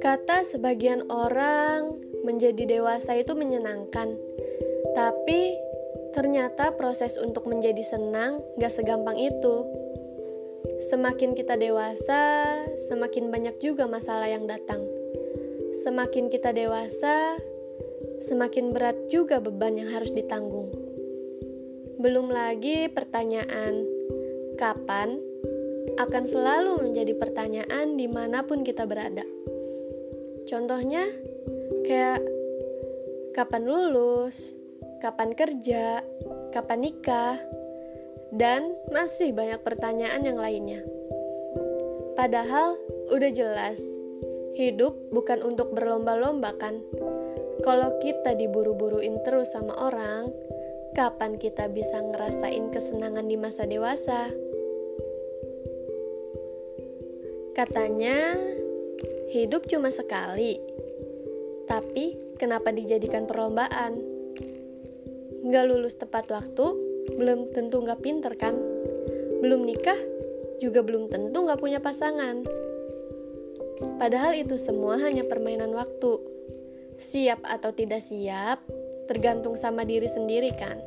Kata sebagian orang menjadi dewasa itu menyenangkan, tapi ternyata proses untuk menjadi senang gak segampang itu. Semakin kita dewasa, semakin banyak juga masalah yang datang. Semakin kita dewasa, semakin berat juga beban yang harus ditanggung. Belum lagi pertanyaan, kapan akan selalu menjadi pertanyaan di mana pun kita berada. Contohnya, kayak kapan lulus, kapan kerja, kapan nikah, dan masih banyak pertanyaan yang lainnya. Padahal udah jelas, hidup bukan untuk berlomba-lomba kan? Kalau kita diburu-buruin terus sama orang, kapan kita bisa ngerasain kesenangan di masa dewasa? Katanya, Hidup cuma sekali, tapi kenapa dijadikan perlombaan? Nggak lulus tepat waktu, belum tentu nggak pinter kan? Belum nikah, juga belum tentu nggak punya pasangan. Padahal itu semua hanya permainan waktu. Siap atau tidak siap, tergantung sama diri sendiri kan?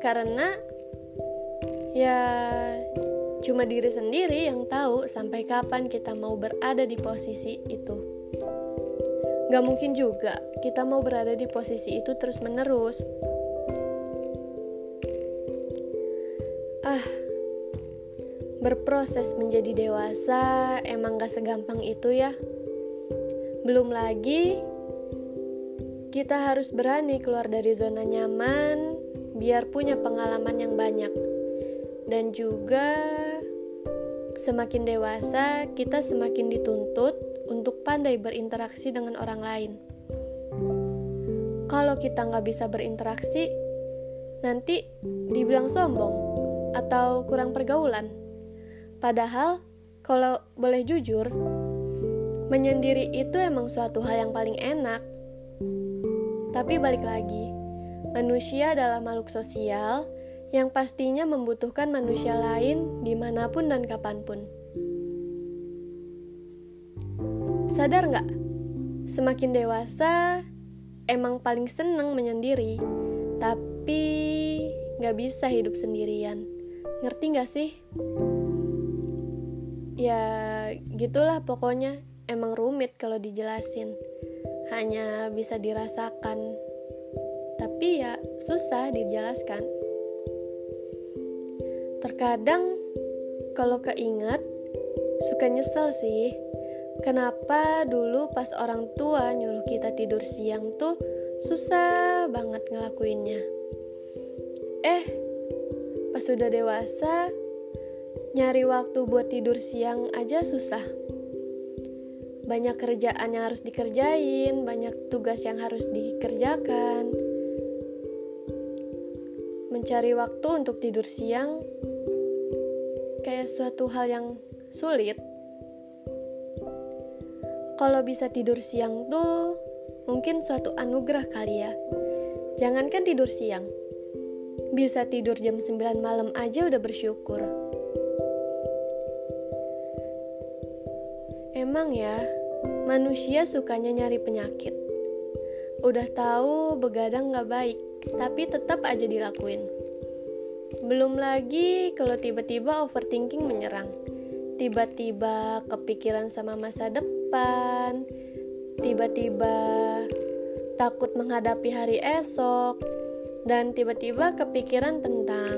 Karena ya Cuma diri sendiri yang tahu sampai kapan kita mau berada di posisi itu. Gak mungkin juga kita mau berada di posisi itu terus-menerus. Ah, berproses menjadi dewasa emang gak segampang itu ya. Belum lagi, kita harus berani keluar dari zona nyaman biar punya pengalaman yang banyak. Dan juga Semakin dewasa, kita semakin dituntut untuk pandai berinteraksi dengan orang lain. Kalau kita nggak bisa berinteraksi, nanti dibilang sombong atau kurang pergaulan. Padahal, kalau boleh jujur, menyendiri itu emang suatu hal yang paling enak. Tapi balik lagi, manusia adalah makhluk sosial yang pastinya membutuhkan manusia lain di mana pun dan kapan pun. Sadar nggak? Semakin dewasa, emang paling seneng menyendiri, tapi nggak bisa hidup sendirian. Ngerti nggak sih? Ya, gitulah pokoknya. Emang rumit kalau dijelasin. Hanya bisa dirasakan. Tapi ya susah dijelaskan. Terkadang kalau keinget suka nyesel sih. Kenapa dulu pas orang tua nyuruh kita tidur siang tuh susah banget ngelakuinnya. Eh, pas sudah dewasa, nyari waktu buat tidur siang aja susah. Banyak kerjaan yang harus dikerjain, banyak tugas yang harus dikerjakan. Mencari waktu untuk tidur siang kayak suatu hal yang sulit. Kalau bisa tidur siang tuh mungkin suatu anugerah kali ya. Jangankan tidur siang. Bisa tidur jam 9 malam aja udah bersyukur. Emang ya, manusia sukanya nyari penyakit. Udah tahu begadang gak baik, tapi tetap aja dilakuin. Belum lagi kalau tiba-tiba overthinking menyerang. Tiba-tiba kepikiran sama masa depan. Tiba-tiba takut menghadapi hari esok. Dan tiba-tiba kepikiran tentang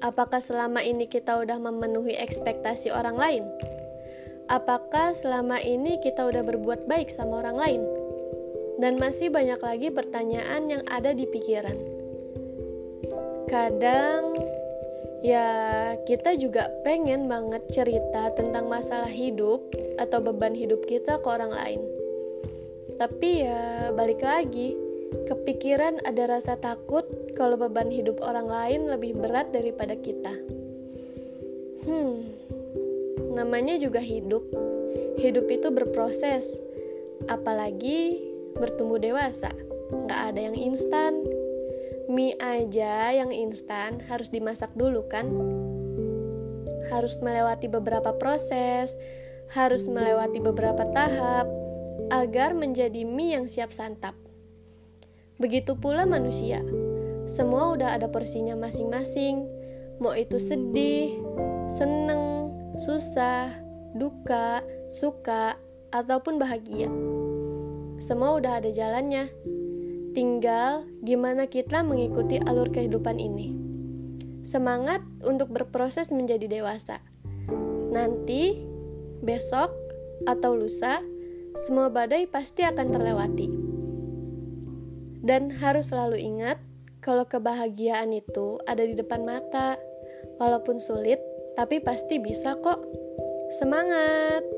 apakah selama ini kita udah memenuhi ekspektasi orang lain? Apakah selama ini kita udah berbuat baik sama orang lain? Dan masih banyak lagi pertanyaan yang ada di pikiran kadang ya kita juga pengen banget cerita tentang masalah hidup atau beban hidup kita ke orang lain. Tapi ya balik lagi, kepikiran ada rasa takut kalau beban hidup orang lain lebih berat daripada kita. Hmm, namanya juga hidup. Hidup itu berproses, apalagi bertumbuh dewasa. Gak ada yang instan, Mie aja yang instan harus dimasak dulu kan? Harus melewati beberapa proses, harus melewati beberapa tahap agar menjadi mie yang siap santap. Begitu pula manusia. Semua udah ada porsinya masing-masing. Mau itu sedih, seneng, susah, duka, suka, ataupun bahagia. Semua udah ada jalannya. Tinggal gimana kita mengikuti alur kehidupan ini. Semangat untuk berproses menjadi dewasa. Nanti, besok, atau lusa, semua badai pasti akan terlewati. Dan harus selalu ingat kalau kebahagiaan itu ada di depan mata. Walaupun sulit, tapi pasti bisa kok. Semangat!